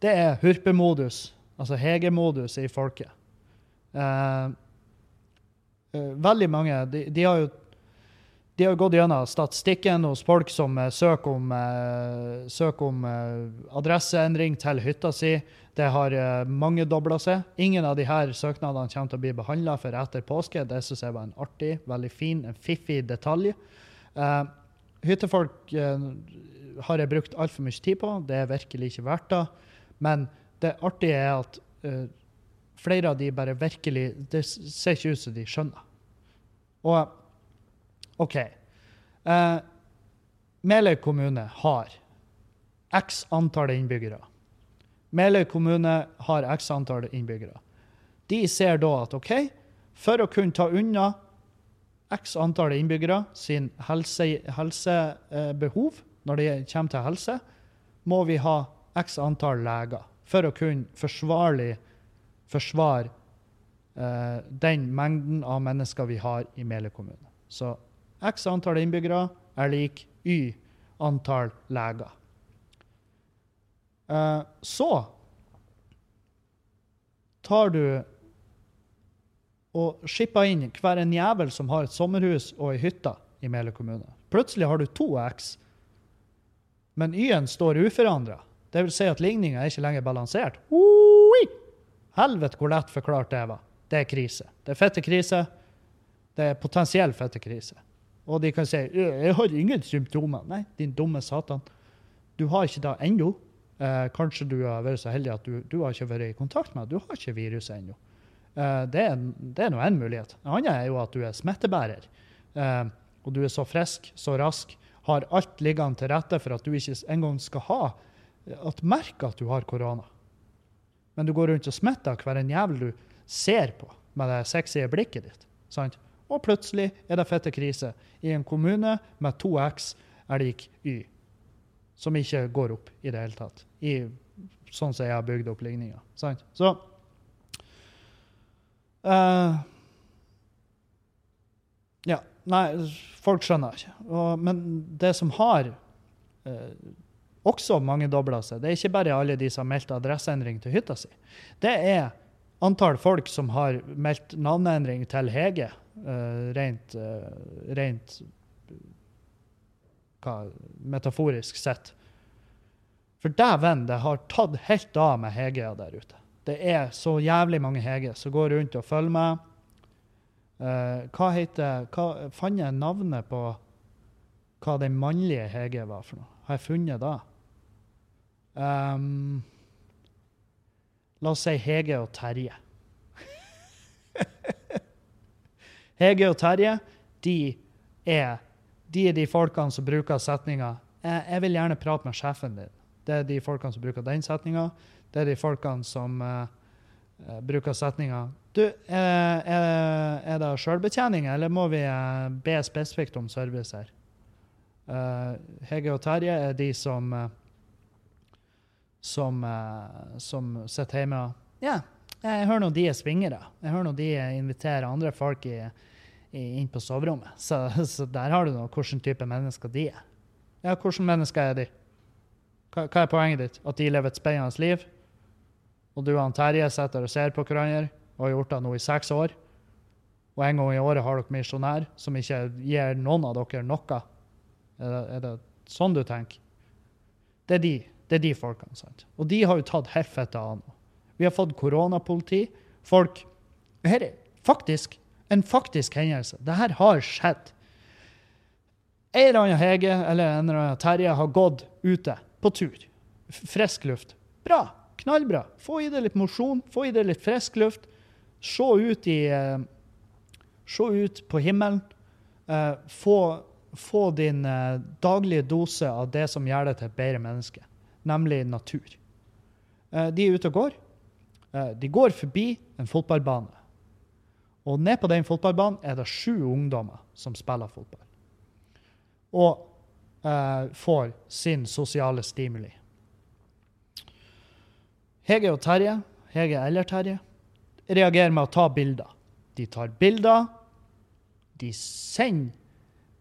A: det er hurpemodus altså hegemodus i folket. Eh, eh, veldig mange de, de, har jo de har gått gjennom statistikken hos folk som eh, søker om, eh, søker om uh, adresseendring til hytta si. Det har eh, mangedobla seg. Ingen av disse søknadene kommer til å bli behandla før etter påske. Det syns jeg var en artig, veldig fin, en fiffig detalj. hyttefolk har jeg brukt altfor mye tid på. Det er virkelig ikke verdt det. Men det artige er at uh, flere av de bare virkelig Det ser ikke ut som de skjønner. Og OK. Uh, Meløy kommune har x antall innbyggere. Meløy kommune har x antall innbyggere. De ser da at OK, for å kunne ta unna x antall innbyggere sin helsebehov helse, uh, når det kommer til helse, må vi ha x antall leger for å kunne forsvarlig forsvare uh, den mengden av mennesker vi har i Meløy kommune. Så x antall innbyggere er lik y antall leger. Uh, så tar du og skipper inn hver en jævel som har et sommerhus og ei hytte i Meløy kommune. Plutselig har du to X, men Y-en står uforandra. Det vil si at ligninga er ikke lenger balansert. Helvete hvor lett forklart det var. Det er krise. Det er fettekrise. Det er potensiell fettekrise. Og de kan si 'Jeg har ingen symptomer'. Nei, din dumme satan. Du har ikke det ennå. Eh, kanskje du har vært så heldig at du, du har ikke vært i kontakt med. Du har ikke viruset ennå. Eh, det, er, det er nå én mulighet. Det andre er jo at du er smittebærer. Eh, og du er så frisk, så rask, har alt liggende til rette for at du ikke engang skal ha at merke at du har korona. Men du går rundt og smitter hver en jævel du ser på med det sexy blikket ditt. Sant? Og plutselig er det fette krise i en kommune med to X er lik Y. Som ikke går opp i det hele tatt. I, sånn som jeg har bygd opp ligninga. Så uh, Ja. Nei, folk skjønner ikke. Og, men det som har eh, også mangedobla seg. Det er ikke bare alle de som har meldt adresseendring til hytta si. Det er antall folk som har meldt navneendring til Hege, eh, rent, eh, rent hva, metaforisk sett. For dæven, det har tatt helt av med Hege der ute. Det er så jævlig mange Hege som går rundt og følger med. Uh, hva heter hva, Fant jeg navnet på hva den mannlige Hege var for noe? Har jeg funnet det? Um, la oss si Hege og Terje. Hege og Terje, de er, de er de folkene som bruker setninga jeg, jeg, vil gjerne prate med sjefen din. Det er de folkene som bruker den setninga. Det er de folkene som uh, bruker setninga Du, er, er det sjølbetjening, eller må vi uh, be spesifikt om service her? Hege og Terje er de som som, som sitter hjemme og Ja, jeg hører nå de er svingere. Jeg hører nå de inviterer andre folk i, i, inn på soverommet. Så, så, der har du nå hvilken type mennesker de er. Ja, hvilke mennesker er de? Hva, hva, er poenget ditt? At de lever et spennende liv? Og du og Terje sitter og ser på hverandre og har gjort det nå i seks år. Og en gang i året har dere misjonær som ikke gir noen av dere noe. Er det, er det sånn du tenker? Det er de, det er de folkene. sant? Og de har jo tatt helt fett av nå. Vi har fått koronapoliti. Folk Her er faktisk en faktisk hendelse. Dette har skjedd. En eller annen Hege eller en eller annen Terje har gått ute på tur. Frisk luft. Bra. Knallbra. Få i deg litt mosjon, få i deg litt frisk luft. Se ut i eh, Se ut på himmelen. Eh, få, få din eh, daglige dose av det som gjør deg til et bedre menneske, nemlig natur. De er ute og går. De går forbi en fotballbane. Og ned på den fotballbanen er det sju ungdommer som spiller fotball. Og eh, får sin sosiale stimuli. Hege og Terje, Hege eller Terje, reagerer med å ta bilder. De tar bilder. De sender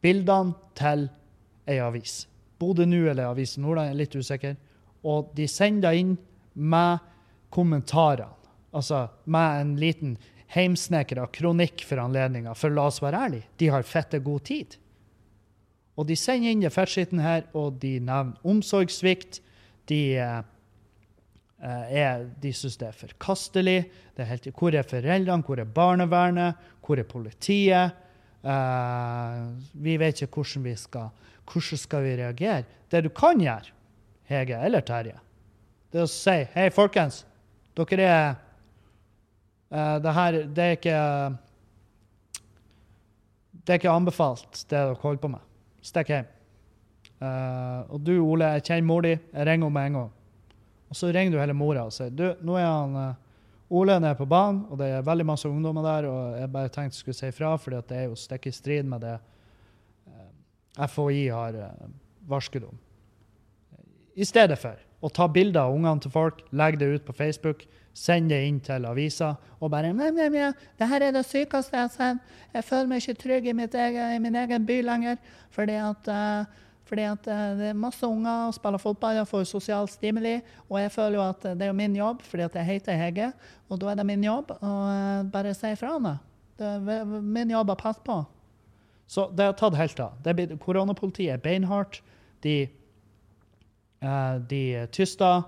A: bildene til ei avis. Bodø Nu eller Avisen Nordland, jeg er litt usikker. Og de sender det inn med kommentarene. Altså med en liten heimsnekra kronikk for anledninga. For la oss være ærlige, de har fette god tid. Og de sender inn det fettskitten her, og de nevner omsorgssvikt. De, eh, er, de syns det er forkastelig. Det er helt, hvor er foreldrene? Hvor er barnevernet? Hvor er politiet? Uh, vi vet ikke hvordan vi skal hvordan skal vi reagere. Det du kan gjøre, Hege eller Terje, det er å si Hei, folkens. Dere er uh, Det her Det er ikke Det er ikke anbefalt, det dere holder på med. Stikk hjem. Uh, og du, Ole, jeg kjenner mor di. Jeg ringer henne med en gang. Og så ringer du hele mora og sier du, nå er han eh, Ole nede på banen, og det er veldig masse ungdommer der, og jeg bare tenkte jeg skulle si ifra, for det er jo stikk i strid med det eh, FHI har eh, varsket om. I stedet for å ta bilder av ungene til folk, legge det ut på Facebook, sende det inn til avisa og bare mjau, mjau, mjau, det her er det sykeste jeg har sett. Jeg føler meg ikke trygg i, egen, i min egen by lenger, fordi at eh, fordi at eh, det er masse unger og spiller fotball og får sosial stimuli. Og jeg føler jo at det er min jobb, fordi at jeg heter Hege. Og da er det min jobb å eh, bare si ifra om det. Er min jobb å passe på. Så det har tatt helt av. Koronapolitiet er beinhardt. De, eh, de tyster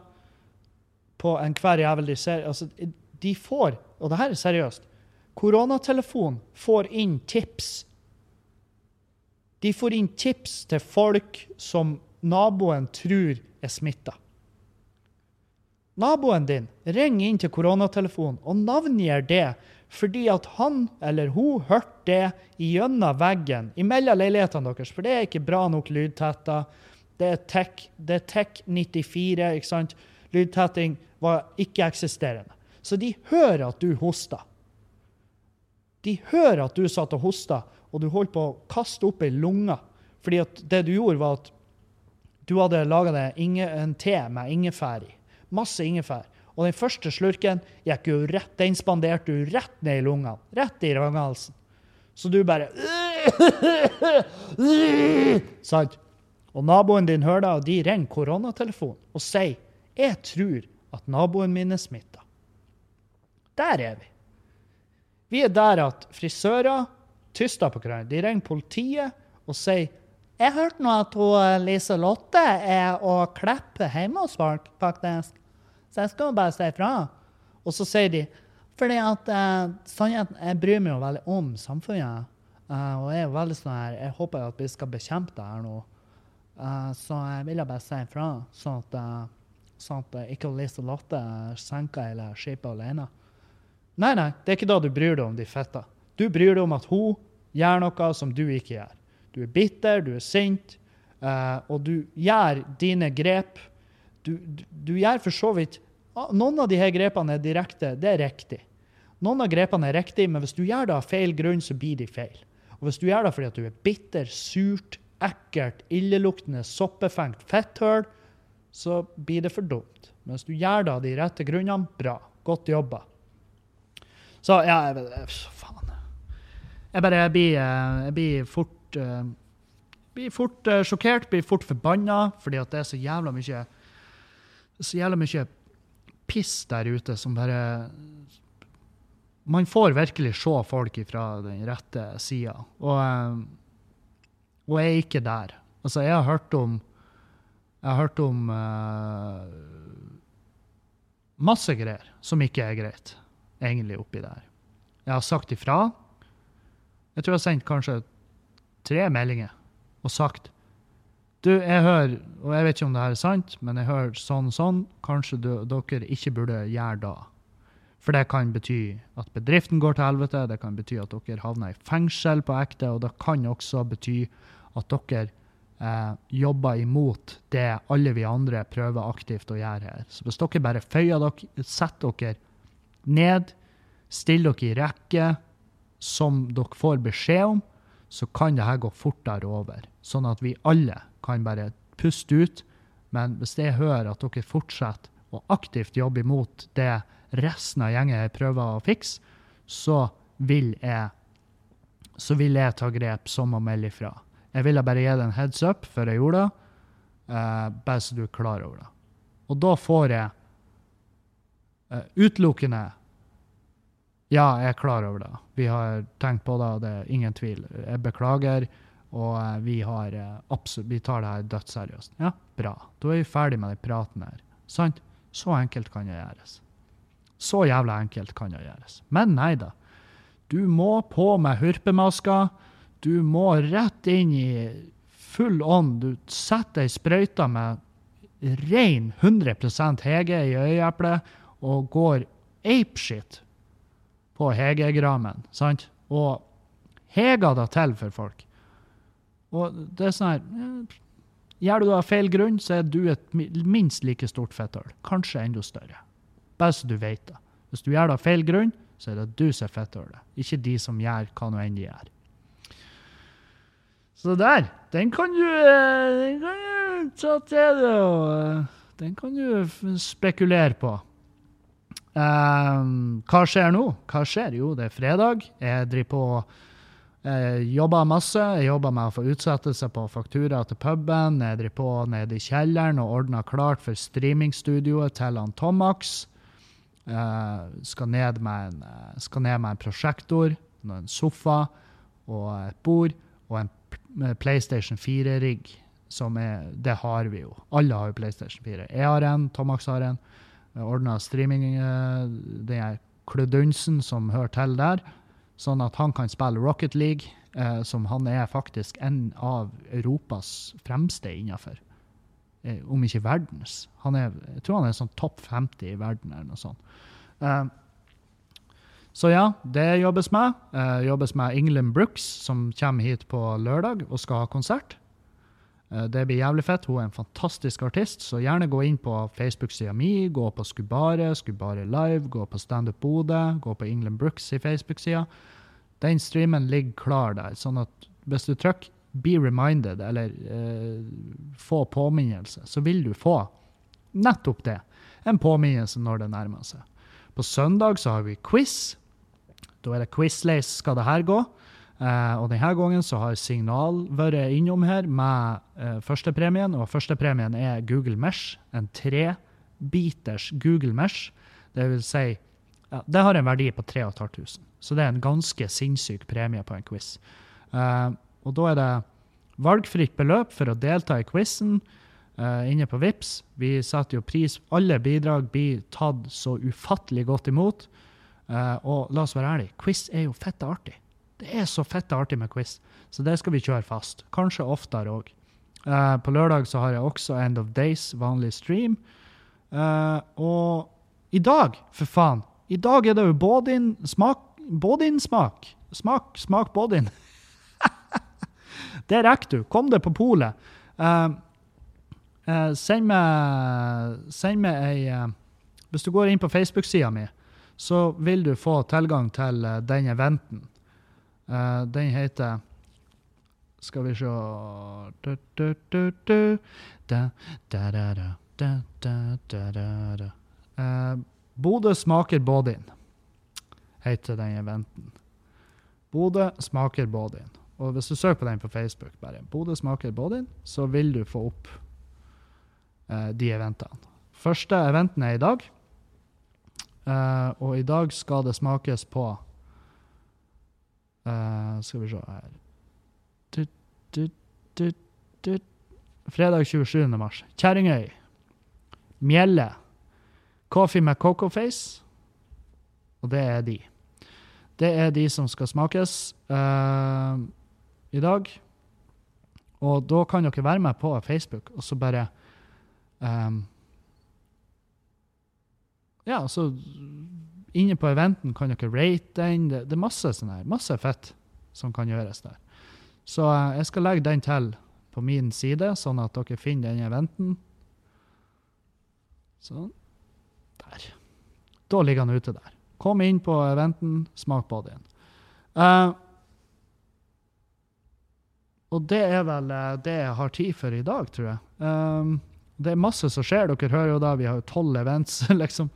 A: på enhver jævel de ser. Altså, de får, og det her er seriøst, koronatelefon får inn tips de får inn tips til folk som naboen tror er smitta. Naboen din ringer inn til koronatelefonen og navngir det fordi at han eller hun hørte det gjennom veggen imellom leilighetene deres, for det er ikke bra nok lydtetta. Det er Tech, det er Tech 94, ikke sant? Lydtetting var ikke-eksisterende. Så de hører at du hoster. De hører at du satt og hosta, og du holdt på å kaste opp ei lunge. Fordi at det du gjorde, var at du hadde laga en te med ingefær i. Masse ingefær. Og den første slurken gikk jo rett, den spanderte du rett ned i lungene. Rett i ranghalsen. Så du bare Sant? Og naboen din hører deg, og de ringer koronatelefonen og sier jeg tror at naboen min er smitta. Der er vi. Vi er der at frisører tyster på hverandre. De ringer politiet og sier jeg hørte nå at eh, Lise Lotte er og klipper hjemme hos folk, faktisk. Så jeg skal bare si ifra. Og så sier de fordi at eh, sannheten, Jeg bryr meg jo veldig om samfunnet. eh, og jeg er veldig sånn her, jeg håper at vi skal bekjempe det her nå. Eh, så jeg ville bare si ifra, sånn at, eh, sånn at eh, ikke Lise Lotte senker hele skipet alene. Nei, nei, det er ikke da du bryr deg om de fetta. Du bryr deg om at hun gjør noe som du ikke gjør. Du er bitter, du er sint, eh, og du gjør dine grep. Du, du, du gjør for så vidt ah, Noen av disse grepene er direkte, det er riktig. Noen av grepene er riktig, men hvis du gjør det av feil grunn, så blir de feil. Og hvis du gjør det fordi at du er bitter, surt, ekkelt, illeluktende, soppefengt fetthøl, så blir det for dumt. Men hvis du gjør det av de rette grunnene, bra. Godt jobba. Så ja, faen. Jeg bare jeg blir, eh, jeg blir fort eh, blir fort eh, sjokkert, blir fort forbanna, fordi at det er så jævla mye så jævla mye piss der ute som bare man får virkelig se folk fra den rette sida. Og, og jeg er ikke der. Altså, jeg har hørt om Jeg har hørt om uh, masse greier som ikke er greit, egentlig, oppi der. Jeg har sagt ifra. Jeg tror jeg har sendt kanskje tre meldinger og sagt du, jeg hører, og jeg vet ikke om det her er sant, men jeg hører sånn og sånn. Kanskje du, dere ikke burde gjøre da. For det kan bety at bedriften går til helvete, det kan bety at dere havner i fengsel på ekte, og det kan også bety at dere eh, jobber imot det alle vi andre prøver aktivt å gjøre her. Så hvis dere bare føyer dere, setter dere ned, stiller dere i rekke som dere får beskjed om, så kan det her gå fortere over. Sånn at vi alle kan bare puste ut. Men hvis jeg hører at dere fortsetter å aktivt jobbe imot det resten av gjengen prøver å fikse, så vil jeg så vil jeg ta grep som å melde ifra. Jeg ville bare gi deg en heads up før jeg gjorde det, uh, bare så du er klar over det. Og da får jeg uh, utelukkende Ja, jeg er klar over det. Vi har tenkt på det, og det er ingen tvil. Jeg beklager. Og uh, vi, har, vi tar det her dødsseriøst. Ja, bra. Da er vi ferdig med den praten her. Sant? Så enkelt kan det gjøres. Så jævla enkelt kan det gjøres. Men nei da. Du må på med hurpemaska. Du må rett inn i full ånd. Du setter ei sprøyte med ren 100 hege i øyeeplet og går apeshit på hegegramen, sant? Og hega det til for folk. Og det er sånn her Gjør du det av feil grunn, så er du et minst like stort fetthull. Kanskje enda større. Bare så du vet det. Hvis du gjør det av feil grunn, så er det du som er fetthullet, ikke de som gjør hva nå enn de gjør. Så der, den kan du, den kan du ta til deg, og den kan du spekulere på. Um, hva skjer nå? Hva skjer? Jo, det er fredag. Jeg driver på jeg jobber masse. Jeg jobber med å få utsettelse på faktura til puben. Jeg driver på nede i kjelleren og ordner klart for streamingstudioet til han Tomax. Uh, skal, ned med en, uh, skal ned med en prosjektor, en sofa og et bord og en PlayStation 4-rigg. Som er Det har vi jo. Alle har jo PlayStation 4. Jeg har en, Tomax har en. Ordna streaming, uh, den kludunsen som hører til der, sånn at han kan spille Rocket League, som han er faktisk en av Europas fremste innafor. Eh, om ikke verdens. Er, jeg tror han er sånn topp 50 i verden eller noe sånt. Eh, så ja, det jobbes med. Uh, jobbes med England Brooks, som kommer hit på lørdag og skal ha konsert. Uh, det blir jævlig fett. Hun er en fantastisk artist, så gjerne gå inn på Facebook-sida mi, gå på Skubare, Skubare Live, gå på Standup Bodø, gå på England Brooks i Facebook-sida. Den streamen ligger klar der, sånn at hvis du trykker be reminded, eller eh, få påminnelse, så vil du få nettopp det. En påminnelse når det nærmer seg. På søndag så har vi quiz. Da er det quizlace skal det her gå. Uh, og denne gangen så har Signal vært innom her med eh, førstepremien. Og førstepremien er Google Mesh. En trebiters Google Mesh. Det vil si ja, Det har en verdi på 3500. Så det er en ganske sinnssyk premie på en quiz. Eh, og da er det valgfritt beløp for å delta i quizen uh, inne på VIPS. Vi setter jo pris Alle bidrag blir tatt så ufattelig godt imot. Uh, og la oss være ærlige, quiz er jo fette artig. Det er så fette artig med quiz, så det skal vi kjøre fast. Kanskje oftere òg. Uh, eh, på lørdag så har jeg også End of Days, vanlig stream. og i dag, for faen, i dag er det jo Bådin smak Bådin smak. Smak, smak Bådin. Det rekker du. Kom deg på polet. Uh, uh, send meg, send meg ei uh, Hvis du går inn på Facebook-sida mi, så vil du få tilgang til den eventen. Den heter Skal vi se da, Bodø smaker Bådin, heter den eventen. Bodø smaker Bådin. Og hvis du søker på den på Facebook, bare Bodø smaker Bådin, så vil du få opp uh, de eventene. Første eventen er i dag. Eh, og i dag skal det smakes på eh, Skal vi se her du, du, du. Fredag 27. mars. Kjerringøy. Mjelle. Coffee med Coco Face. Og det er de. Det er de som skal smakes uh, i dag. Og da kan dere være med på Facebook, og så bare um, Ja, så inne på eventen kan dere rate den. Det, det er masse sånn her, masse fett som kan gjøres der. Så eh, jeg skal legge den til på min side, sånn at dere finner den eventen. Sånn. Der. Da ligger han ute der. Kom inn på eventen, smak på den. Uh, og det er vel eh, det jeg har tid for i dag, tror jeg. Um, det er masse som skjer. Dere hører jo da, vi har jo tolv events, liksom.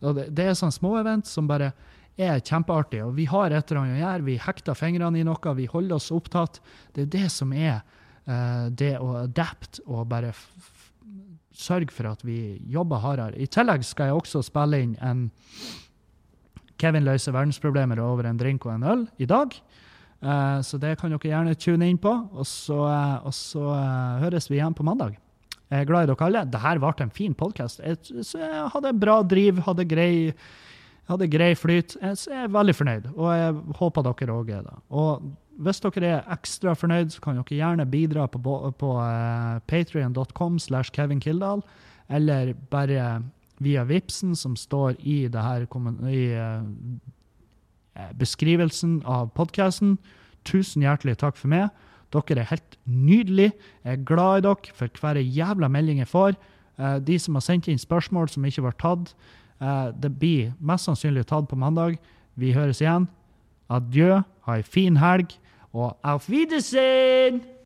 A: Det, det er sånne små event som bare er kjempeartige. Og vi har et eller annet å gjøre. Vi hekter fingrene i noe, vi holder oss opptatt. Det er det som er uh, det å adapte og bare sørge for at vi jobber hardere. I tillegg skal jeg også spille inn en Kevin løser verdensproblemer over en drink og en øl i dag. Uh, så det kan dere gjerne tune inn på. Og så, uh, og så høres vi igjen på mandag. Jeg er glad i dere alle. Dette ble en fin podkast. Jeg, jeg hadde bra driv, hadde grei, hadde grei flyt. Så jeg er veldig fornøyd, og jeg håper dere òg er det. Og hvis dere er ekstra fornøyd, så kan dere gjerne bidra på, på uh, patrion.com slash Kevin Kildahl, eller bare via Vipsen, som står i, her, i eh, eh, beskrivelsen av podkasten. Tusen hjertelig takk for meg. Dere er helt nydelige. Jeg er glad i dere for hver jævla melding jeg får. Eh, de som har sendt inn spørsmål som ikke ble tatt, eh, det blir mest sannsynlig tatt på mandag. Vi høres igjen. Adjø, ha ei fin helg, og auf Wiedersehen!